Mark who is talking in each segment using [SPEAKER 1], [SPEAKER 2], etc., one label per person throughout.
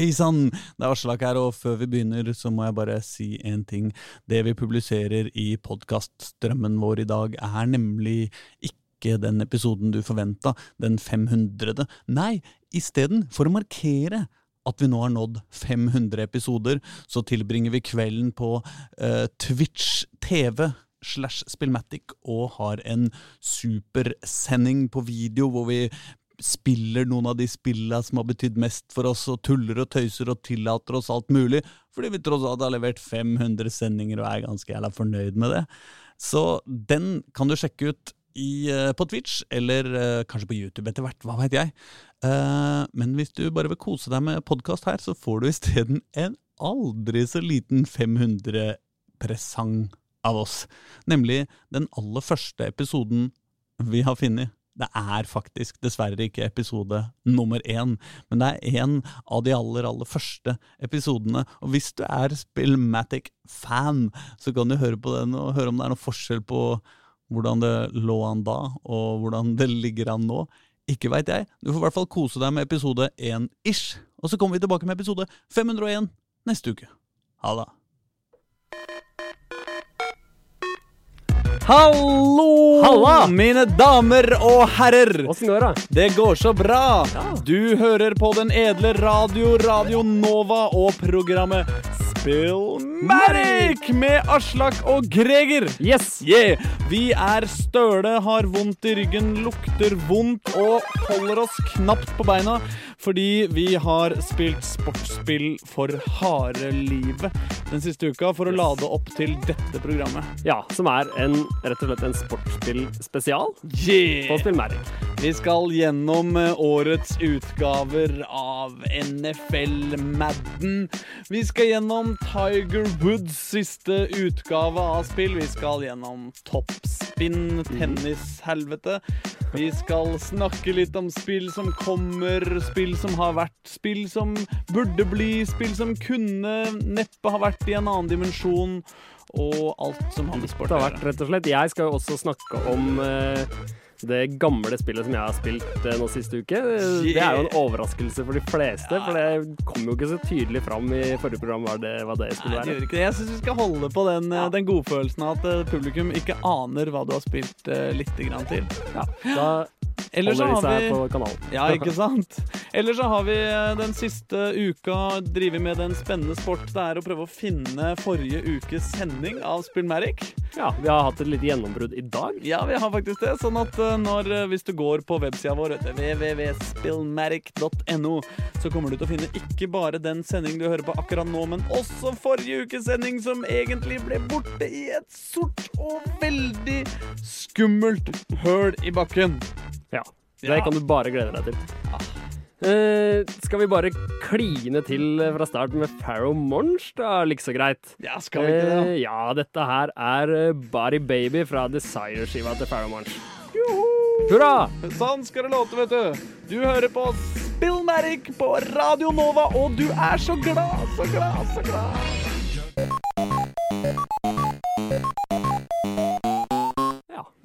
[SPEAKER 1] Hei sann, det er Aslak her, og før vi begynner så må jeg bare si en ting. Det vi publiserer i podkaststrømmen vår i dag er nemlig ikke den episoden du forventa, den 500. Nei, isteden, for å markere at vi nå har nådd 500 episoder, så tilbringer vi kvelden på uh, Twitch TV slash Spillmatic og har en supersending på video hvor vi spiller noen av de spillene som har betydd mest for oss, og tuller og tøyser og tillater oss alt mulig, fordi vi tross alt har levert 500 sendinger og er ganske jævla fornøyd med det. Så den kan du sjekke ut i, uh, på Twitch, eller uh, kanskje på YouTube etter hvert, hva veit jeg. Uh, men hvis du bare vil kose deg med podkast her, så får du isteden en aldri så liten 500-presang av oss. Nemlig den aller første episoden vi har funnet. Det er faktisk dessverre ikke episode nummer én, men det er en av de aller, aller første episodene. Og hvis du er Spillmatic-fan, så kan du høre på den og høre om det er noen forskjell på hvordan det lå an da, og hvordan det ligger an nå. Ikke veit jeg. Du får i hvert fall kose deg med episode én ish. Og så kommer vi tilbake med episode 501 neste uke. Ha det. Hallo,
[SPEAKER 2] Halla!
[SPEAKER 1] mine damer og herrer!
[SPEAKER 2] Åssen går det?
[SPEAKER 1] Det går så bra!
[SPEAKER 2] Ja.
[SPEAKER 1] Du hører på den edle radio Radio Nova og programmet Spillmatic med Aslak og Greger.
[SPEAKER 2] Yes!
[SPEAKER 1] Yeah! Vi er støle, har vondt i ryggen, lukter vondt og holder oss knapt på beina fordi vi har spilt sportsspill for harde livet den siste uka for å lade opp til dette programmet.
[SPEAKER 2] Ja, som er en, rett og slett en sportsspillspesial på Spillmerk.
[SPEAKER 1] Vi skal gjennom eh, årets utgaver av NFL Madden. Vi skal gjennom Tiger Woods siste utgave av spill. Vi skal gjennom toppspinn, tennishelvete. Vi skal snakke litt om spill som kommer, spill som har vært, spill som burde bli, spill som kunne neppe ha vært i en annen dimensjon, og alt som har med sport
[SPEAKER 2] Det
[SPEAKER 1] å
[SPEAKER 2] har vært
[SPEAKER 1] gjøre.
[SPEAKER 2] rett og slett Jeg skal jo også snakke om eh, det gamle spillet som jeg har spilt eh, nå siste uke. Det er jo en overraskelse for de fleste, for det kom jo ikke så tydelig fram i forrige program hva det, hva det skulle
[SPEAKER 1] Nei, det
[SPEAKER 2] være.
[SPEAKER 1] det. Jeg syns vi skal holde på den, ja. den godfølelsen av at eh, publikum ikke aner hva du har spilt uh, lite grann til.
[SPEAKER 2] Ja, da
[SPEAKER 1] Eller så har vi. Ja, ikke sant? Eller så har vi eh, den siste uka drevet med den spennende sport det er å prøve å finne forrige ukes sending av Spillmatic.
[SPEAKER 2] Ja, vi har hatt et lite gjennombrudd i dag.
[SPEAKER 1] Ja, vi har faktisk det. Sånn at eh, når, eh, hvis du går på websida vår, www.spillmatic.no, så kommer du til å finne ikke bare den sendingen du hører på akkurat nå, men også forrige ukes sending, som egentlig ble borte i et sort og veldig skummelt høl i bakken.
[SPEAKER 2] Ja, Det
[SPEAKER 1] Ja.
[SPEAKER 2] kan du bare glede deg til. Eh, skal vi bare kline til fra start med Farrow Monch, da? Like så greit.
[SPEAKER 1] Ja, skal vi ikke det?
[SPEAKER 2] Uh, ja, dette her er eh, Body Baby fra Desire-skiva til Farrow Monch. Hurra!
[SPEAKER 1] Sånn skal det låte, vet du. Du hører på Spillmatic på Radio Nova, og du er så glad, så glad, så glad.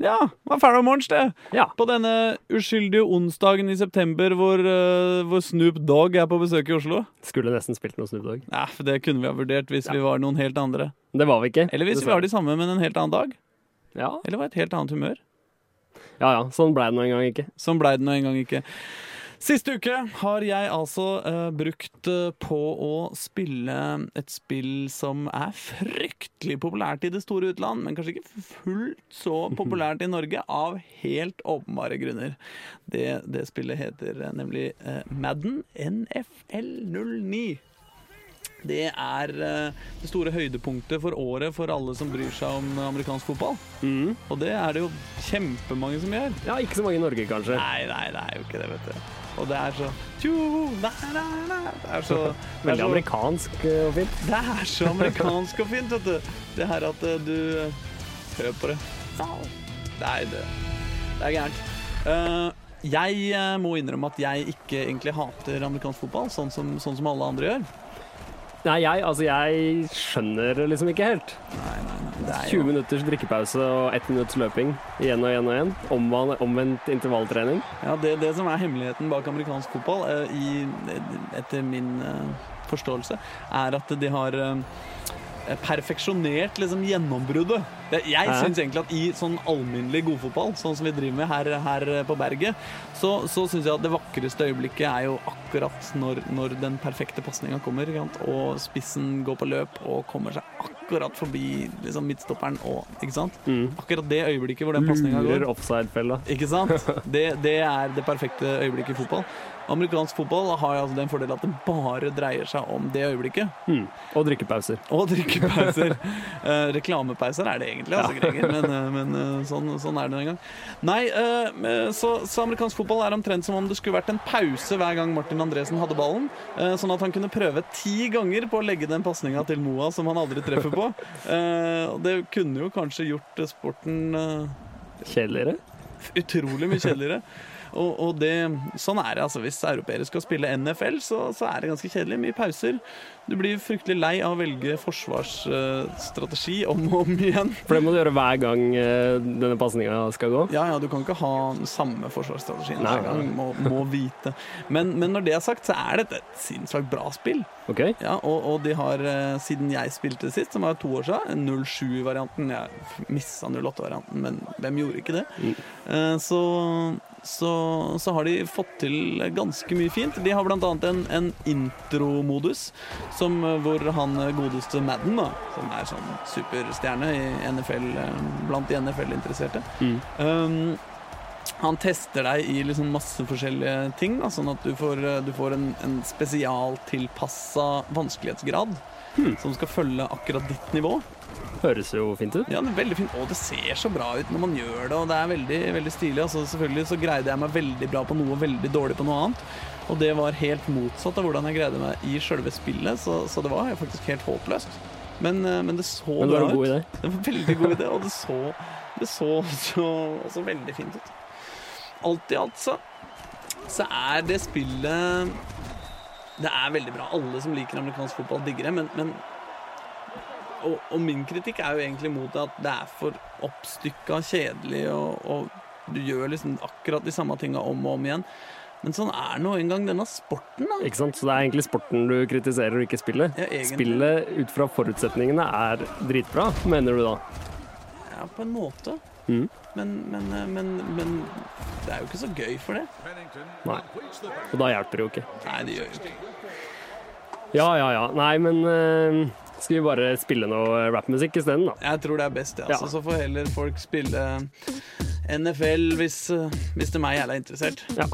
[SPEAKER 2] Ja.
[SPEAKER 1] Ja, var om Monch, det.
[SPEAKER 2] ja.
[SPEAKER 1] På denne uskyldige onsdagen i september hvor, uh, hvor Snoop Dogg er på besøk i Oslo.
[SPEAKER 2] Skulle nesten spilt noe Snoop Dogg.
[SPEAKER 1] Ja, for det kunne vi ha vurdert hvis vi var noen helt andre.
[SPEAKER 2] Det var vi ikke.
[SPEAKER 1] Eller hvis vi var de samme, men en helt annen dag.
[SPEAKER 2] Ja,
[SPEAKER 1] Eller var et helt annet humør.
[SPEAKER 2] ja. ja. Sånn ble det nå en gang ikke.
[SPEAKER 1] Sånn blei det nå en gang ikke. Siste uke har jeg altså uh, brukt eh, på å spille et spill som er fryktelig populært i det store utland, men kanskje ikke fullt så populært i Norge, av helt åpenbare grunner. Det, det spillet heter eh, nemlig uh, Madden NFL 09. Det er det store høydepunktet for året for alle som bryr seg om amerikansk fotball.
[SPEAKER 2] Mm.
[SPEAKER 1] Og det er det jo kjempemange som gjør.
[SPEAKER 2] Ja, ikke så mange i Norge, kanskje.
[SPEAKER 1] Nei, nei, det er jo ikke det, vet du. Og det er så tju, na, na, na. Det er så det er
[SPEAKER 2] Veldig
[SPEAKER 1] så-
[SPEAKER 2] amerikansk eh, og fint.
[SPEAKER 1] Det er så amerikansk og fint, vet du. Det her at eh, du Hør på det. Nei, det, det er gærent. Uh, jeg eh, må innrømme at jeg ikke egentlig hater amerikansk fotball, sånn som, sånn som alle andre gjør.
[SPEAKER 2] Nei, jeg, altså, jeg skjønner det liksom ikke helt.
[SPEAKER 1] Nei, nei, nei. Er
[SPEAKER 2] 20
[SPEAKER 1] jo
[SPEAKER 2] minutters drikkepause og 1 minutts løping igjen og igjen og igjen. Omvendt, omvendt intervalltrening.
[SPEAKER 1] ja, det, det som er hemmeligheten bak amerikansk fotball, eh, i, etter min eh, forståelse, er at de har eh, perfeksjonert liksom gjennombruddet. Jeg syns egentlig at i sånn alminnelig godfotball, sånn som vi driver med her, her på berget, så, så syns jeg at det vakreste øyeblikket er jo akkurat når, når den perfekte pasninga kommer, og spissen går på løp og kommer seg akkurat forbi liksom, midtstopperen og Ikke sant?
[SPEAKER 2] Mm.
[SPEAKER 1] Akkurat det øyeblikket hvor den pasninga går.
[SPEAKER 2] Lurer offside-fella.
[SPEAKER 1] Ikke sant? Det, det er det perfekte øyeblikket i fotball. Amerikansk fotball har altså den fordelen at det bare dreier seg om det øyeblikket.
[SPEAKER 2] Mm. Og drikkepauser.
[SPEAKER 1] Og drikkepauser. Eh, reklamepauser er det egentlig, altså. Greger, men, eh, men eh, sånn, sånn er det en gang. Nei, eh, så, så amerikansk fotball er omtrent som om det skulle vært en pause hver gang Martin Andresen hadde ballen, sånn at han kunne prøve ti ganger på å legge den pasninga til Moa som han aldri treffer på. Det kunne jo kanskje gjort sporten
[SPEAKER 2] Kjedeligere.
[SPEAKER 1] utrolig mye kjedeligere. Og, og det, sånn er det. altså Hvis europeere skal spille NFL, så, så er det ganske kjedelig. Mye pauser. Du blir fryktelig lei av å velge forsvarsstrategi om og om igjen.
[SPEAKER 2] For det må du gjøre hver gang uh, denne pasninga skal gå.
[SPEAKER 1] Ja, ja, Du kan ikke ha den samme forsvarsstrategien hver gang. Må, må vite. Men, men når det er sagt, så er dette et sinnssykt bra spill.
[SPEAKER 2] Ok?
[SPEAKER 1] Ja, og, og de har, uh, siden jeg spilte sist, som var to år siden, 07-varianten Jeg missa 08-varianten, men hvem gjorde ikke det?
[SPEAKER 2] Mm.
[SPEAKER 1] Eh, Så, så, så har de fått til ganske mye fint. De har annet en, en intromodus som, eh, hvor han eh, godeste Madden, da, som er sånn superstjerne i NFL, eh, blant de NFL-interesserte
[SPEAKER 2] Mm.
[SPEAKER 1] Um, han tester deg i liksom masse forskjellige ting, da, sånn at du får, eh, du får en, en spesialtilpassa vanskelighetsgrad
[SPEAKER 2] Hmm.
[SPEAKER 1] som skal følge akkurat ditt nivå.
[SPEAKER 2] Høres jo fint ut.
[SPEAKER 1] Ja, det er veldig fint, Og det ser så bra ut når man gjør det, og det er veldig, veldig stilig. Altså, selvfølgelig så greide jeg meg veldig bra på noe og veldig dårlig på noe annet. Og det var helt motsatt av hvordan jeg greide meg i sjølve spillet, så, så det var faktisk helt håpløst. Men, eh, men det så
[SPEAKER 2] Men
[SPEAKER 1] bra
[SPEAKER 2] har en god
[SPEAKER 1] ut.
[SPEAKER 2] idé.
[SPEAKER 1] Det var veldig god idé, og det så, det så, så også veldig fint ut. Alt i alt så, så er det spillet Det er veldig bra. Alle som liker amerikansk fotball, digger det, men, men og, og min kritikk er jo egentlig mot det at det er for oppstykka, kjedelig, og, og du gjør liksom akkurat de samme tinga om og om igjen. Men sånn er nå engang denne sporten, da.
[SPEAKER 2] Ikke sant? Så det er egentlig sporten du kritiserer, og ikke spillet.
[SPEAKER 1] Ja.
[SPEAKER 2] Spillet ut fra forutsetningene er dritbra, mener du da?
[SPEAKER 1] Ja, på en måte.
[SPEAKER 2] Mhm.
[SPEAKER 1] Men, men, eh, men, men det er jo ikke så gøy for det.
[SPEAKER 2] Nei. Og da hjelper det jo ikke.
[SPEAKER 1] Nei, det gjør jo ikke
[SPEAKER 2] Ja, ja, ja. Nei, men uh, skal vi bare spille noe rappmusikk isteden, da?
[SPEAKER 1] Jeg tror det er best. Altså.
[SPEAKER 2] Ja.
[SPEAKER 1] Så får heller folk spille NFL hvis, eh, hvis det er jævla interessert.
[SPEAKER 2] Ja.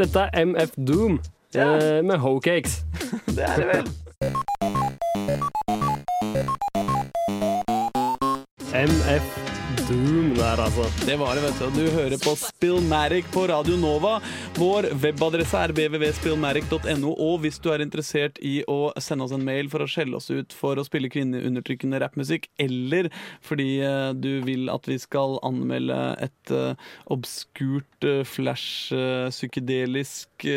[SPEAKER 2] Dette er MF Doom
[SPEAKER 1] Ja.
[SPEAKER 2] uh, med Ho-Cakes.
[SPEAKER 1] Det er det vel.
[SPEAKER 2] MF Doom der, altså.
[SPEAKER 1] Det var det, vet du. Du hører på Spillmatic på Radio Nova. Vår webadresse er www.spillmatic.no, og hvis du er interessert i å sende oss en mail for å skjelle oss ut for å spille kvinneundertrykkende rappmusikk, eller fordi eh, du vil at vi skal anmelde et eh, obskurt eh, flash psykedelisk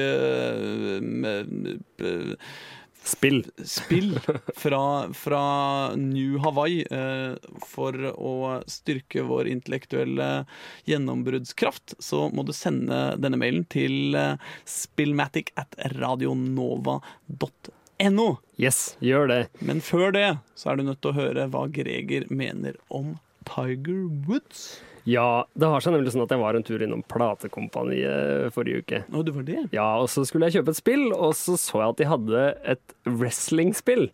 [SPEAKER 2] Spill.
[SPEAKER 1] spill fra, fra New Hawaii eh, for å styrke vår intellektuelle gjennombruddskraft, så må du sende denne mailen til eh, spillmatic at radionova.no.
[SPEAKER 2] Yes, gjør det.
[SPEAKER 1] Men før det så er du nødt til å høre hva Greger mener om Tiger Woods.
[SPEAKER 2] Ja, det har seg nemlig sånn at jeg var en tur innom platekompaniet forrige uke.
[SPEAKER 1] Å, det var det?
[SPEAKER 2] Ja, og så skulle jeg kjøpe et spill, og så så jeg at de hadde et wrestlingspill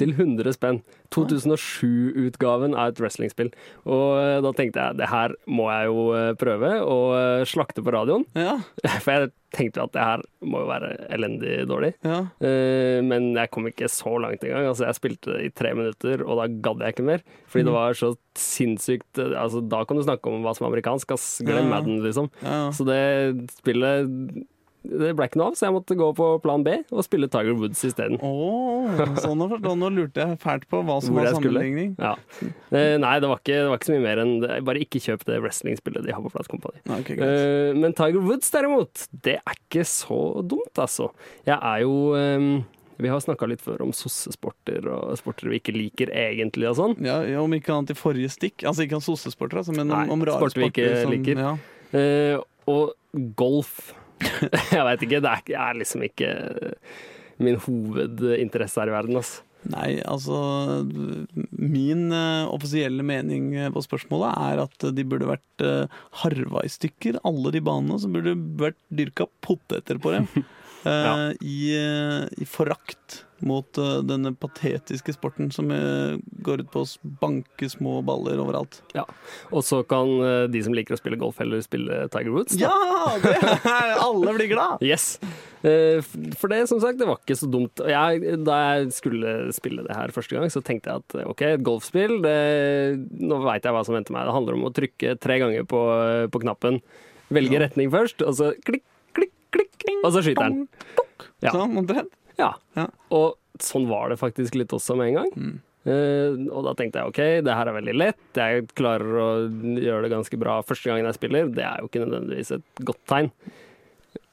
[SPEAKER 2] til 100 spenn. 2007-utgaven av et wrestlingspill. Og eh, da tenkte jeg det her må jeg jo eh, prøve å eh, slakte på radioen.
[SPEAKER 1] Ja,
[SPEAKER 2] For jeg tenkte at det her må jo være elendig dårlig.
[SPEAKER 1] ja.
[SPEAKER 2] Men jeg kom ikke så langt engang. Altså, jeg spilte det i tre minutter, og da gadd jeg ikke mer. Fordi
[SPEAKER 1] Mm.
[SPEAKER 2] det var så sinnssykt altså, Da kan du snakke om hva som er amerikansk. Ass. Glem
[SPEAKER 1] Ja.
[SPEAKER 2] Madden, liksom. Så det spillet det ble ikke noe av, så jeg måtte gå på plan B og spille Tiger Woods isteden.
[SPEAKER 1] Oh, sånn. Nå lurte jeg fælt på hva som
[SPEAKER 2] Hvor
[SPEAKER 1] var sammenligning.
[SPEAKER 2] Ja. Nei, det var, ikke, det var ikke så mye mer enn. Bare ikke kjøp det wrestlingspillet de har på platekompani.
[SPEAKER 1] Ja, ok.
[SPEAKER 2] Eh, men Tiger Woods derimot, det er ikke så dumt, altså. Jeg er jo eh, Vi har snakka litt før om sossesporter og sporter vi ikke liker egentlig og sånn.
[SPEAKER 1] Ja, Om ikke annet i forrige stikk. Altså ikke om sossesporter, altså, men om,
[SPEAKER 2] Nei,
[SPEAKER 1] om rare
[SPEAKER 2] sporter vi ikke
[SPEAKER 1] sporter som-
[SPEAKER 2] liker.
[SPEAKER 1] Ja.
[SPEAKER 2] Eh, og golf Jeg veit ikke, det er, er liksom ikke min hovedinteresse her i verden, altså.
[SPEAKER 1] Nei, altså Min uh, offisielle mening eh, på spørsmålet er at de burde vært uh, harva i stykker, alle de banene. Så burde det vært dyrka poteter på dem. Uh,
[SPEAKER 2] Ja.
[SPEAKER 1] i, I forakt mot denne patetiske sporten som går ut på å banke små baller overalt.
[SPEAKER 2] Ja. Og så kan de som liker å spille golf, heller spille Tiger Woods. Da.
[SPEAKER 1] Ja! Det alle blir glad!
[SPEAKER 2] Yes! Eh, For det, som sagt, det var ikke så dumt. Og Jeg, da jeg skulle spille det her første gang, så tenkte jeg at eh, OK, et golfspill, det, nå veit jeg hva som venter meg. Det handler om å trykke tre ganger på, på knappen. Velge
[SPEAKER 1] Ja.
[SPEAKER 2] retning først, og så klikk, klikk, klikk, og så skyter den. Ja.
[SPEAKER 1] Sånn omtrent.
[SPEAKER 2] Ja.
[SPEAKER 1] Ja.
[SPEAKER 2] Og sånn var det faktisk litt også med en gang.
[SPEAKER 1] Mm.
[SPEAKER 2] Uh, og da tenkte jeg OK, det her er veldig lett. Jeg klarer å gjøre det ganske bra første gangen jeg spiller. Det er jo ikke nødvendigvis et godt tegn.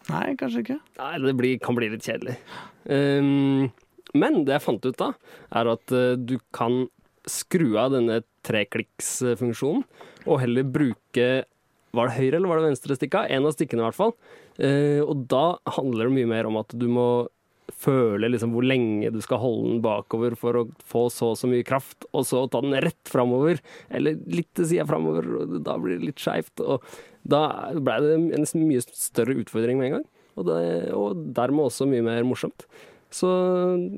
[SPEAKER 1] Nei, kanskje ikke.
[SPEAKER 2] Nei, det blir, kan bli litt kjedelig. Um, men det jeg fant ut da, er at uh, du kan skru av denne treklikksfunksjonen, og heller bruke Var det høyre eller var det venstre stikka? En av stikkene, i hvert fall. Uh, og da handler det mye mer om at du må føle liksom hvor lenge du skal holde den bakover for å få så og så mye kraft, og så ta den rett framover, eller litt til sida framover, og da blir det litt skeivt. Og da ble det en mye større utfordring med en gang. Og, det, og dermed også mye mer morsomt. Så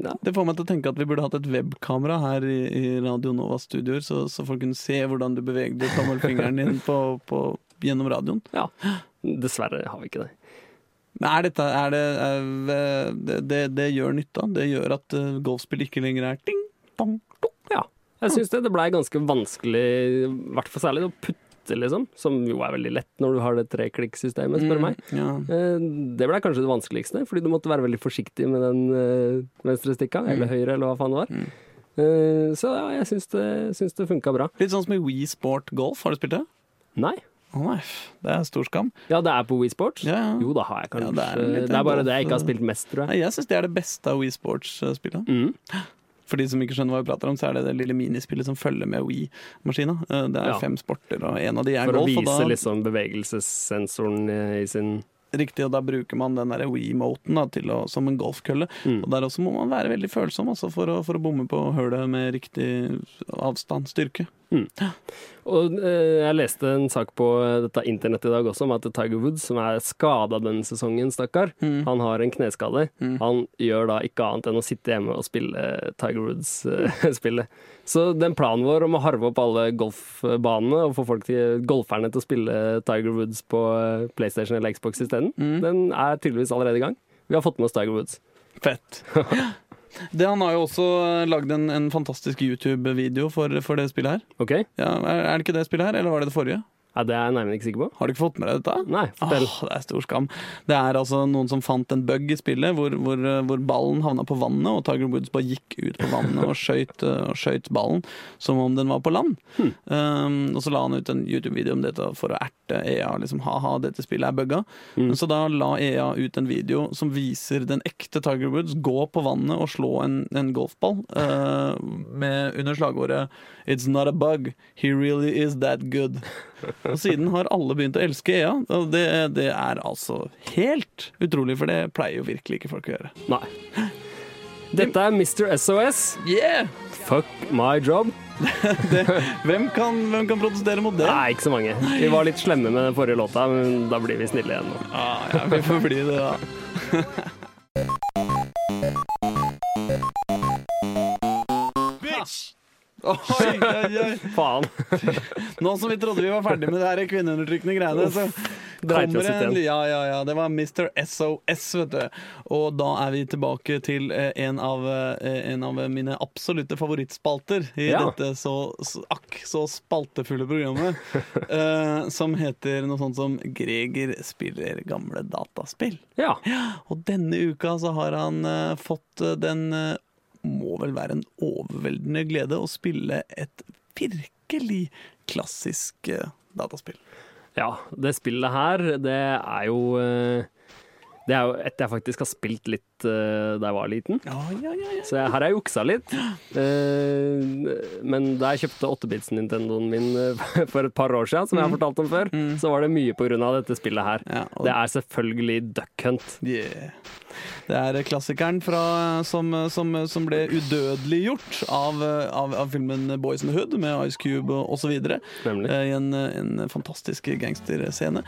[SPEAKER 2] ja.
[SPEAKER 1] Det får meg til å tenke at vi burde hatt et webkamera her i, i Radio Novas studioer, så, så folk kunne se hvordan du bevegde tommelfingeren din på, på, gjennom radioen.
[SPEAKER 2] ja. Dessverre har vi ikke det.
[SPEAKER 1] Men er dette er det, er, det, det, det gjør nytta. Det gjør at uh, golfspill ikke lenger er ding, dong, dong.
[SPEAKER 2] Ja. Jeg syns det. Det blei ganske vanskelig, i hvert fall særlig å putte, liksom. Som jo er veldig lett når du har det treklikksystemet, spør du meg.
[SPEAKER 1] Mm, ja.
[SPEAKER 2] Eh, Det ble kanskje det vanskeligste, fordi du måtte være veldig forsiktig med den eh, venstre stikka, eller høyre, eller hva faen det var.
[SPEAKER 1] Mm.
[SPEAKER 2] Eh, Så ja, jeg syns det, syns det funka bra.
[SPEAKER 1] Litt sånn som i Wii Sport Golf. Har du spilt det?
[SPEAKER 2] Nei.
[SPEAKER 1] Å nei, det er stor skam.
[SPEAKER 2] Ja, det er på Wii Sports?
[SPEAKER 1] Ja, ja.
[SPEAKER 2] Jo, da har jeg kanskje
[SPEAKER 1] Ja, det er
[SPEAKER 2] det, er bare det jeg ikke har spilt mest, tror jeg.
[SPEAKER 1] Nei, Jeg syns det er det beste av Wii Sports-spillet.
[SPEAKER 2] Mm.
[SPEAKER 1] For de som ikke skjønner hva vi prater om, så er det det lille minispillet som følger med Wii-maskina. Eh, Det er fem sporter, og en av de er
[SPEAKER 2] For å
[SPEAKER 1] For å
[SPEAKER 2] vise
[SPEAKER 1] da,
[SPEAKER 2] liksom bevegelsessensoren eh, i sin
[SPEAKER 1] Riktig, og da bruker man den Wii-moten som en golfkølle.
[SPEAKER 2] Mm.
[SPEAKER 1] Og der også må man være veldig følsom altså, for, å, for å bomme på hølet med riktig avstand, styrke.
[SPEAKER 2] Og eh, jeg leste en sak på eh, dette internettet i dag også om at Tiger Woods, som er skada denne sesongen, stakkar,
[SPEAKER 1] Mm.
[SPEAKER 2] han har en kneskade.
[SPEAKER 1] Mm.
[SPEAKER 2] Han gjør da ikke annet enn å sitte hjemme og spille Tiger Woods-spillet. Så den planen vår om å harve opp alle golfbanene og få folk til, golferne til å spille Tiger Woods på eh, PlayStation eller Xbox isteden,
[SPEAKER 1] Mm.
[SPEAKER 2] den er tydeligvis allerede i gang. Vi har fått med oss Tiger Woods.
[SPEAKER 1] Fett. Det, han har jo også eh, lagd en, en fantastisk YouTube-video for, for det spillet her.
[SPEAKER 2] OK?
[SPEAKER 1] Ja, er, er det ikke det spillet her, eller var det det forrige?
[SPEAKER 2] Ja, det er jeg nærmere ikke sikker på.
[SPEAKER 1] Har du ikke fått med deg dette?
[SPEAKER 2] Nei, fortell.
[SPEAKER 1] Åh, det er stor skam. Det er altså noen som fant en bug i spillet hvor, hvor, hvor ballen havna på vannet, og Tiger Woods bare gikk ut på vannet og skøyt, eh, og skøyt ballen som om den var på land.
[SPEAKER 2] Hmm.
[SPEAKER 1] Um, og så la han ut en YouTube-video om dette for å erte EA. liksom, Ha-ha, dette spillet er bugga.
[SPEAKER 2] Mm.
[SPEAKER 1] Så da la EA ut en video som viser den ekte Tiger Woods gå på vannet og slå en, en golfball uh, med under slagordet It's not a bug, he really is that good. Og siden har alle begynt å elske EA, og det, det er altså helt utrolig, for det pleier jo virkelig ikke folk å gjøre.
[SPEAKER 2] Nei. Dette er Mr. SOS.
[SPEAKER 1] Yeah!
[SPEAKER 2] Fuck my job.
[SPEAKER 1] Det, hvem, kan, hvem kan protestere mot det?
[SPEAKER 2] Nei, ikke så mange. Vi var litt slemme med den forrige låta, men da blir vi snille igjen nå.
[SPEAKER 1] Ah, ja, vi får bli det, da. Oi, oi, oi.
[SPEAKER 2] Faen.
[SPEAKER 1] Nå som vi trodde vi var ferdig med det her kvinneundertrykkende greiene, så kommer en. Ja, ja, ja. Det var Mr. SOS, vet du. Og da er vi tilbake til eh, en av, eh, en av mine absolutte favorittspalter i
[SPEAKER 2] Ja.
[SPEAKER 1] dette så, akk så spaltefulle programmet, eh, som heter noe sånt som 'Greger spiller gamle dataspill'.
[SPEAKER 2] Ja.
[SPEAKER 1] Og denne uka så har han fått den må vel være en overveldende glede å spille et virkelig klassisk eh, dataspill.
[SPEAKER 2] ja. Det spillet her, det er jo eh, Det er jo et jeg faktisk har spilt litt eh, da jeg var liten.
[SPEAKER 1] Ja, ja, ja.
[SPEAKER 2] Så jeg, her har jeg juksa litt. Uh, men da jeg kjøpte 8-bits-Nintendoen min uh, for et par år siden, som jeg har fortalt om før, så var det mye av dette spillet her.
[SPEAKER 1] Og-
[SPEAKER 2] Det er selvfølgelig Duck Hunt.
[SPEAKER 1] Yeah. Det er klassikeren fra, som, som, som ble udødeliggjort av, av, av filmen Boys in the Hood med Ice Cube osv. I en, en fantastisk gangsterscene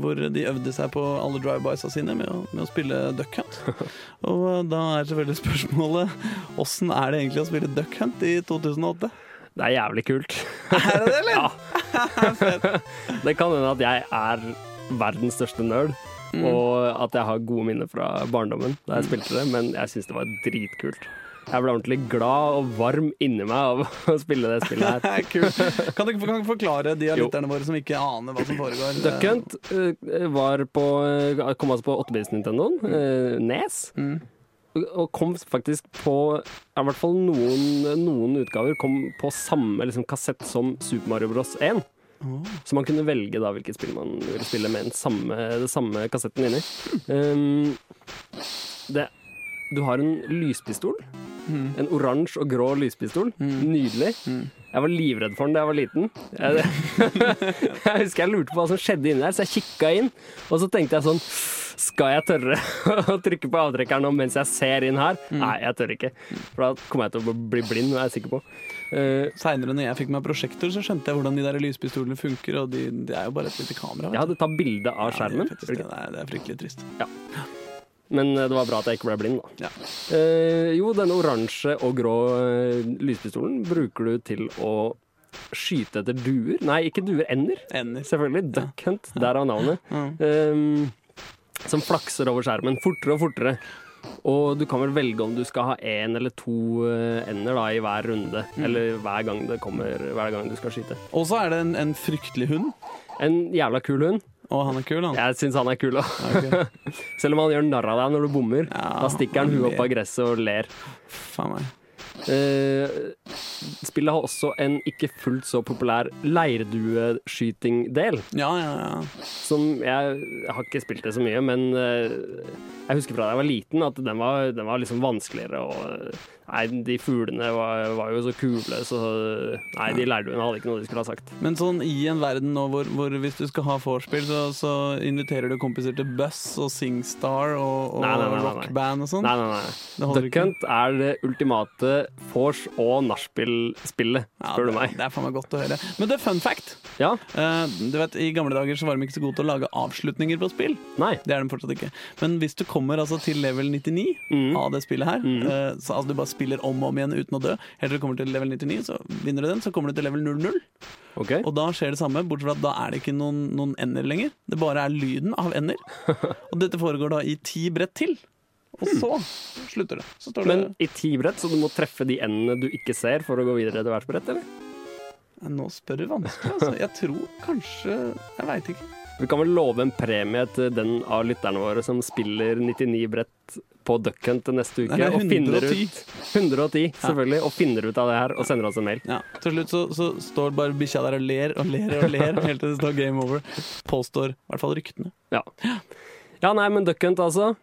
[SPEAKER 1] hvor de øvde seg på alle drive-bysa sine med å, med å spille Duck Hunt. Og eh, da er selvfølgelig spørsmålet åssen er det egentlig å spille Duck Hunt i 2008?
[SPEAKER 2] Det er jævlig kult.
[SPEAKER 1] Er det det, eller?
[SPEAKER 2] Ja. det kan hende at jeg er verdens største nerd,
[SPEAKER 1] Mm.
[SPEAKER 2] og at jeg har gode minner fra barndommen da jeg spilte det, men jeg syns det var dritkult. Jeg ble ordentlig glad og varm inni meg av å spille det spillet her.
[SPEAKER 1] Kan du kan forklare de av lytterne våre som ikke aner hva som foregår?
[SPEAKER 2] Duck Hunt eh, var på, eh, kom altså på 8-bits-Nintendoen, mm. Nes.
[SPEAKER 1] Mm.
[SPEAKER 2] Og kom faktisk på I hvert fall noen, noen utgaver kom på samme liksom, kassett som Super Mario Bros. 1. Så man kunne velge da hvilket spill man ville spille med den samme, det samme kassetten inni. Um, det, du har en lyspistol. En oransje og grå lyspistol. Nydelig. Jeg var livredd for den da jeg var liten. Jeg, jeg husker jeg lurte på hva som skjedde inni der, så jeg kikka inn. Og så tenkte jeg sånn Skal jeg tørre å trykke på avtrekkeren nå mens jeg ser inn her? Nei, jeg tør ikke. For da kommer jeg til å bli blind, er jeg sikker på. Uh,
[SPEAKER 1] Seinere, når jeg fikk meg prosjektor, så skjønte jeg hvordan de der lyspistolene funker. Og de, det er jo bare et lite kamera.
[SPEAKER 2] ja, det tar bilde av
[SPEAKER 1] Ja,
[SPEAKER 2] skjermen.
[SPEAKER 1] det, er faktisk det. Det, er, det er fryktelig trist.
[SPEAKER 2] Men eh, det var bra at jeg ikke ble blind, da.
[SPEAKER 1] Ja.
[SPEAKER 2] Eh, jo, denne oransje og grå eh, lyspistolen bruker du til å skyte etter duer. Nei, ikke duer, ender.
[SPEAKER 1] Ender.
[SPEAKER 2] Selvfølgelig. Duck Hunt, derav navnet.
[SPEAKER 1] Mm.
[SPEAKER 2] Eh, som flakser over skjermen fortere og fortere. Og du kan vel velge om du skal ha én eller to eh, ender da, i hver runde. Eller hver gang det kommer, hver gang du skal skyte.
[SPEAKER 1] Og så er det en, en fryktelig hund.
[SPEAKER 2] En jævla kul hund.
[SPEAKER 1] Og han er kul, han.
[SPEAKER 2] Jeg syns han er kul òg.
[SPEAKER 1] Okay.
[SPEAKER 2] Selv om han gjør narr av deg når du bommer.
[SPEAKER 1] Ja,
[SPEAKER 2] da stikker han huet opp av gresset og ler.
[SPEAKER 1] Faen meg.
[SPEAKER 2] Uh, spillet har også en ikke fullt så populær leirdueskyting-del.
[SPEAKER 1] Ja, ja, ja.
[SPEAKER 2] Som jeg, jeg har ikke spilt det så mye, men uh, jeg husker fra da jeg var liten at den var, den var liksom vanskeligere. Og, nei, de fuglene var, var jo så kule, så Nei, de hun, hadde ikke noe de skulle ha sagt.
[SPEAKER 1] Men sånn i en verden nå hvor, hvor hvis du skal ha vorspiel, så, så inviterer du kompiser til Buss og Singstar og, og rockband og sånn?
[SPEAKER 2] Nei, nei, nei.
[SPEAKER 1] Det
[SPEAKER 2] Duck? Hunt er det ultimate vors- og nachspiel-spillet,
[SPEAKER 1] Ja,
[SPEAKER 2] spør du
[SPEAKER 1] det,
[SPEAKER 2] meg.
[SPEAKER 1] det er faen meg godt å høre. Men det er fun fact.
[SPEAKER 2] Ja?
[SPEAKER 1] Uh, du vet, I gamle dager så var de ikke så gode til å lage avslutninger på spill.
[SPEAKER 2] Nei.
[SPEAKER 1] Det er de fortsatt ikke. Men hvis du kommer altså til level 99
[SPEAKER 2] Mm.
[SPEAKER 1] av det spillet her, eh, så altså du bare spiller om og om igjen uten å dø, helt til du kommer til level 99, så vinner du den, så kommer du til level 00,
[SPEAKER 2] Okay.
[SPEAKER 1] og da skjer det samme, bortsett fra at da er det ikke noen, noen ender lenger. Det bare er lyden av ender. Og dette foregår da i ti brett til. Og så slutter det. Så det
[SPEAKER 2] Men i ti brett, så du må treffe de endene du ikke ser for å gå videre til hvert brett, eller?
[SPEAKER 1] Nå spør du vanskelig, altså. Jeg tror kanskje Jeg veit ikke.
[SPEAKER 2] Vi kan vel love en premie til den av lytterne våre som spiller 99 brett på Duck Hunt neste uke.
[SPEAKER 1] Nei,
[SPEAKER 2] og finner
[SPEAKER 1] 110.
[SPEAKER 2] ut 110, selvfølgelig. Og finner ut av det her og sender oss en mail.
[SPEAKER 1] Ja, Til slutt så, så står bare bikkja der og ler og ler og ler helt til det står game over. Påstår i hvert fall ryktene.
[SPEAKER 2] Ja, ja nei, men Duck Hunt, altså.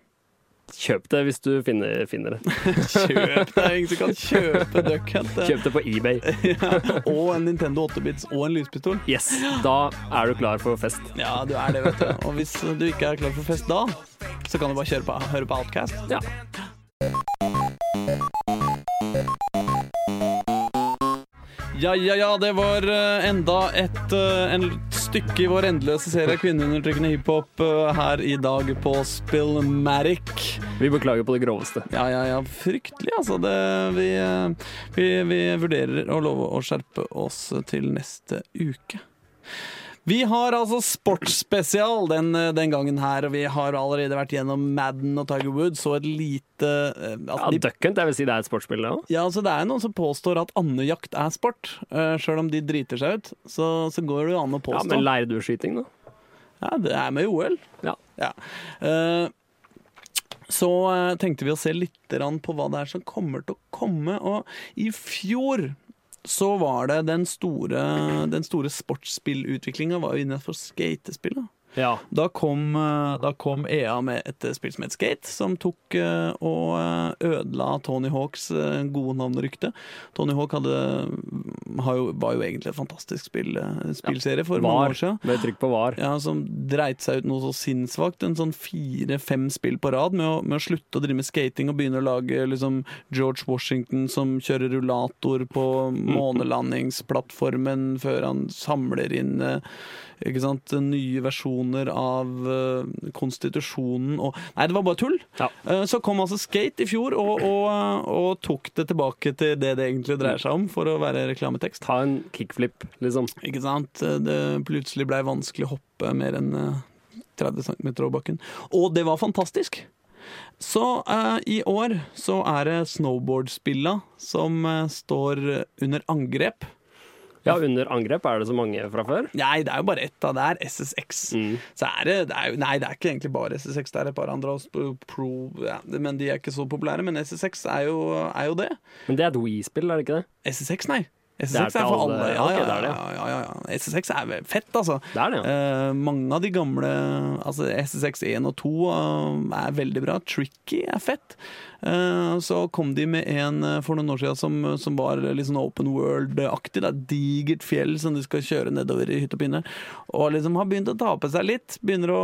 [SPEAKER 2] Kjøp det hvis du finner, finner det.
[SPEAKER 1] Kjøp! Det ingen som kan kjøpe Duck Hunt.
[SPEAKER 2] Kjøp det på eBay.
[SPEAKER 1] Ja, og en Nintendo 8-bits og en lyspistol.
[SPEAKER 2] Yes, da er du klar for fest.
[SPEAKER 1] Ja, du er det, vet du. Og hvis du ikke er klar for fest da, så kan du bare kjøre på, høre på Outcast.
[SPEAKER 2] Ja.
[SPEAKER 1] Ja, ja, ja, det var eh, enda et eh, en stykke i vår endeløse serie kvinneundertrykkende hiphop eh, her i dag på Spillmatic.
[SPEAKER 2] Vi beklager på det groveste.
[SPEAKER 1] Ja, ja, ja, fryktelig, altså. Det, vi, vi, vi vurderer å love å skjerpe oss til neste uke. Vi har altså sportsspesial den, den gangen her, og vi har allerede vært gjennom Madden og Tiger Woods, så et lite altså,
[SPEAKER 2] Ja,
[SPEAKER 1] de,
[SPEAKER 2] Duck Hunt, jeg vil si det er et sportsspill, det òg.
[SPEAKER 1] ja, altså Det er noen som påstår at andejakt er sport, uh, sjøl om de driter seg ut. Så, så går det jo an å påstå.
[SPEAKER 2] Ja, men leirdueskyting, da?
[SPEAKER 1] Ja, det er med i OL.
[SPEAKER 2] Ja.
[SPEAKER 1] Ja. Uh, så eh, tenkte vi å se litt på hva det er som kommer til å komme. Og i fjor så var det den store, den store sportsspillutviklinga var jo innenfor skatespill. da.
[SPEAKER 2] Ja.
[SPEAKER 1] Da kom, eh, da kom EA med et eh, spill som het Skate, som tok eh, og ødela Tony Hawks gode rykte. Tony Hawk hadde, jo, var jo egentlig et fantastisk spill, spillserie for mange
[SPEAKER 2] Var.
[SPEAKER 1] år siden.
[SPEAKER 2] Med trykk på var.
[SPEAKER 1] Ja, Som dreit seg ut noe så sinnssvakt. En sånn fire-fem spill på rad med å, med å slutte å drive med skating og begynne å lage liksom, George Washington som kjører rullator på månelandingsplattformen før han samler inn nye versjoner av uh, konstitusjonen og Nei, det var bare tull!
[SPEAKER 2] Ja.
[SPEAKER 1] Uh, så kom altså Skate i fjor og, og, og tok det tilbake til det det egentlig dreier seg om, for å være reklametekst.
[SPEAKER 2] Ta en kickflip, liksom.
[SPEAKER 1] Ikke sant? Det plutselig blei vanskelig å hoppe mer enn eh, 30 cm over bakken. Og det var fantastisk! Så uh, i år så er det snowboardspilla som uh, står under angrep.
[SPEAKER 2] Ja, under angrep er det så mange fra før.
[SPEAKER 1] Nei, det er jo bare ett, da. Det er SSX.
[SPEAKER 2] Mm.
[SPEAKER 1] Så er det, det er jo, Nei, det er ikke egentlig bare SSX. Det er et par andre også, Pro, ja, men de er ikke så populære. Men SSX er jo, er jo det.
[SPEAKER 2] Men det er et We-spill, er det ikke det?
[SPEAKER 1] SSX, nei.
[SPEAKER 2] Er
[SPEAKER 1] SSX er, for
[SPEAKER 2] alle-.
[SPEAKER 1] Ja, ja, ja, ja, ja. SSX er fett, altså.
[SPEAKER 2] Det er det, ja.
[SPEAKER 1] Eh, mange av de gamle Altså SSX 1 og 2 eh, er veldig bra. Tricky er fett. Eh, så kom de med en for noen år siden som, som var litt sånn open world-aktig. Det er digert fjell som du skal kjøre nedover i hytt og pinne. Og liksom har begynt å tape seg litt. Begynner å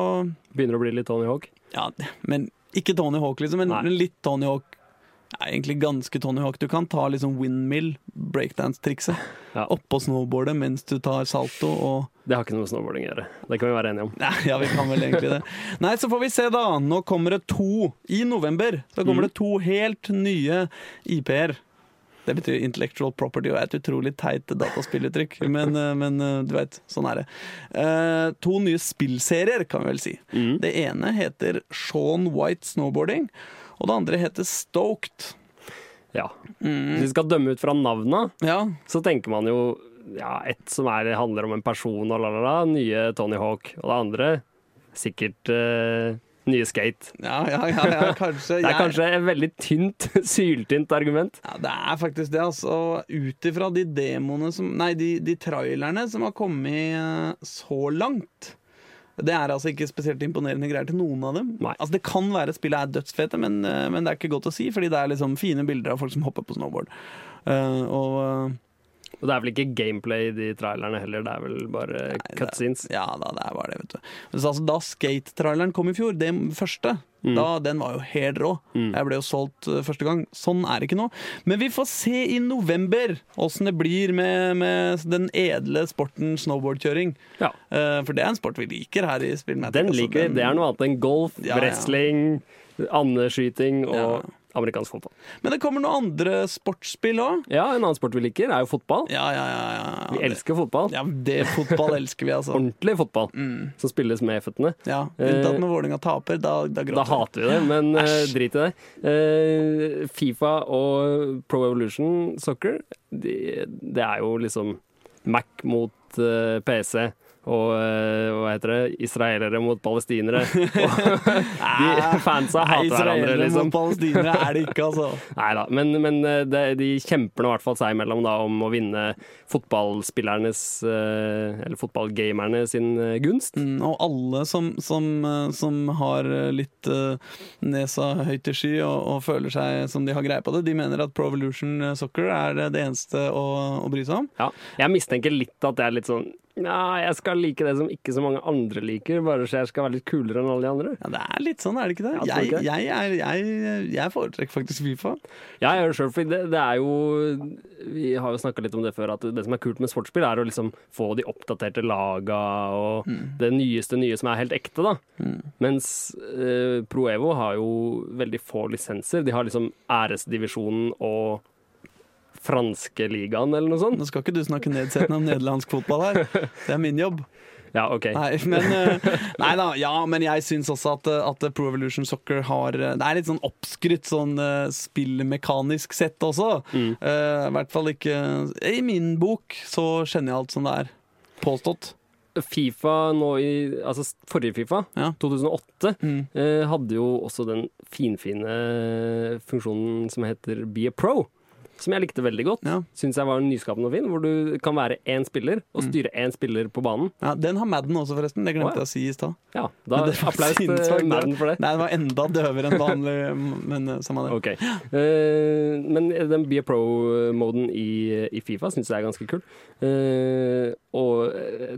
[SPEAKER 2] Begynner å bli litt Tony Hawk.
[SPEAKER 1] Ja, men ikke Tony Hawk, liksom, men,
[SPEAKER 2] Nei.
[SPEAKER 1] litt Tony Hawk. Ja, egentlig ganske Tony Hawk. Du kan ta liksom windmill, breakdance-trikset,
[SPEAKER 2] Ja.
[SPEAKER 1] oppå snowboardet mens du tar salto og
[SPEAKER 2] Det har ikke noe med snowboarding å gjøre. Det kan vi være enige om.
[SPEAKER 1] Nei, ja, vi kan vel egentlig det. Nei, så får vi se, da. Nå kommer det to i november. Så kommer det to helt nye IP-er. Det betyr intellectual property og er et utrolig teit dataspilluttrykk, men, eh, men eh, du veit, sånn er det. Uh, to nye spillserier, kan vi vel si.
[SPEAKER 2] Mm.
[SPEAKER 1] Det ene heter Sean White Snowboarding, og det andre heter Stoked.
[SPEAKER 2] Ja. Hvis vi skal dømme ut fra navnet,
[SPEAKER 1] Ja,
[SPEAKER 2] så tenker man jo ja, ett som er, handler om en person og la, la, la. Nye Tony Hawk. Og det andre sikkert uh, nye Skate.
[SPEAKER 1] ja, ja, ja, ja kanskje.
[SPEAKER 2] Det er kanskje et veldig tynt, syltynt argument.
[SPEAKER 1] Ja, det er faktisk det, altså. Ut ifra de demoene som Nei, de, de trailerne som har kommet eh, så langt. Det er altså ikke spesielt imponerende greier til noen av dem.
[SPEAKER 2] Nei.
[SPEAKER 1] Altså Det kan være spillet er dødsfete, men, eh, men det er ikke godt å si, fordi det er liksom fine bilder av folk som hopper på snowboard. Uh, og eh,
[SPEAKER 2] Og det er vel ikke gameplay i de trailerne heller, det er vel bare
[SPEAKER 1] Nei,
[SPEAKER 2] cutscenes.
[SPEAKER 1] Ja da, det er bare det, vet du. Men så, altså, da Skate-traileren kom i fjor, det første,
[SPEAKER 2] Mm.
[SPEAKER 1] da, den var jo helt rå.
[SPEAKER 2] Mm.
[SPEAKER 1] Jeg ble jo solgt uh, første gang. Sånn er det ikke nå. Men vi får se i november åssen det blir med, med den edle sporten snowboardkjøring.
[SPEAKER 2] Ja.
[SPEAKER 1] Uh, for det er en sport vi liker her i Spillmatic.
[SPEAKER 2] Den
[SPEAKER 1] altså.
[SPEAKER 2] liker vi. Det er noe annet enn golf,
[SPEAKER 1] Ja, ja.
[SPEAKER 2] wrestling, andeskyting og
[SPEAKER 1] Ja.
[SPEAKER 2] Amerikansk fotball.
[SPEAKER 1] Men det kommer noen andre sportsspill òg.
[SPEAKER 2] Ja, en annen sport vi liker, er jo fotball.
[SPEAKER 1] Ja, ja, ja, ja.
[SPEAKER 2] Vi elsker fotball.
[SPEAKER 1] Ja, det fotball elsker vi, altså.
[SPEAKER 2] Ordentlig fotball,
[SPEAKER 1] Mm.
[SPEAKER 2] som spilles med føttene.
[SPEAKER 1] Ja, Unntatt når Vålerenga taper. Da, da
[SPEAKER 2] Da
[SPEAKER 1] gråter vi.
[SPEAKER 2] hater vi det, men
[SPEAKER 1] uh,
[SPEAKER 2] drit i det. Uh, Fifa og Pro Evolution Soccer, de, det er jo liksom Mac mot uh, PC. Og eh, hva heter det? Israelere mot palestinere. De fansa hater hverandre,
[SPEAKER 1] israelere
[SPEAKER 2] liksom.
[SPEAKER 1] mot palestinere er det ikke, altså.
[SPEAKER 2] Nei da, men, men de, de kjemper nå i hvert fall seg imellom da, om å vinne fotballspillernes eh, Eller fotballgamerne sin eh, gunst.
[SPEAKER 1] Mm, og alle som, som, eh, som har eh, litt eh, nesa høyt til sky og, og føler seg som de har greie på det, de mener at Pro Evolution Soccer er det eneste å, å bry seg om.
[SPEAKER 2] Ja, jeg mistenker litt at det er litt sånn Ja, jeg skal like det som ikke så mange andre liker, bare så jeg skal være litt kulere enn alle de andre.
[SPEAKER 1] Ja, Det er litt sånn, er det ikke det? Jeg,
[SPEAKER 2] Jeg,
[SPEAKER 1] jeg, er, jeg, jeg foretrekker faktisk Fifa.
[SPEAKER 2] Ja, jeg gjør det sjøl, for det, det er jo Vi har jo snakka litt om det før, at det som er kult med sportsspill, er å liksom få de oppdaterte laga og det nyeste nye som er helt ekte, da. Mens eh, Pro Evo har jo veldig få lisenser. De har liksom æresdivisjonen og franske ligaen, eller noe sånt.
[SPEAKER 1] Nå skal ikke du snakke nedsettende om nederlandsk fotball her. Det er min jobb.
[SPEAKER 2] Ja, OK.
[SPEAKER 1] Nei, men, eh, nei da, ja, men jeg syns også at, eh, at Pro Evolution Soccer har eh, Det er litt sånn oppskrytt sånn spillmekanisk sett også.
[SPEAKER 2] Mm.
[SPEAKER 1] Uh, I hvert fall ikke I min bok så kjenner jeg alt som det er påstått.
[SPEAKER 2] Fifa nå i Altså forrige Fifa,
[SPEAKER 1] Ja.
[SPEAKER 2] 2008,
[SPEAKER 1] Mm.
[SPEAKER 2] uh, hadde jo også den finfine funksjonen som heter Be a Pro. Som jeg likte veldig godt.
[SPEAKER 1] Ja.
[SPEAKER 2] Syns jeg var nyskapende og fin. Hvor du kan være én spiller og
[SPEAKER 1] Mm.
[SPEAKER 2] styre én spiller på banen.
[SPEAKER 1] Ja, Den har Madden også, forresten. Det glemte jeg å si i stad.
[SPEAKER 2] Ja, da applaus til. Madden for det.
[SPEAKER 1] Nei, den var enda døvere enn vanlig, men eh, samme det.
[SPEAKER 2] Ok. Uh, men den Be a Pro-moden i, i Fifa syns jeg er ganske kul. Uh, og eh,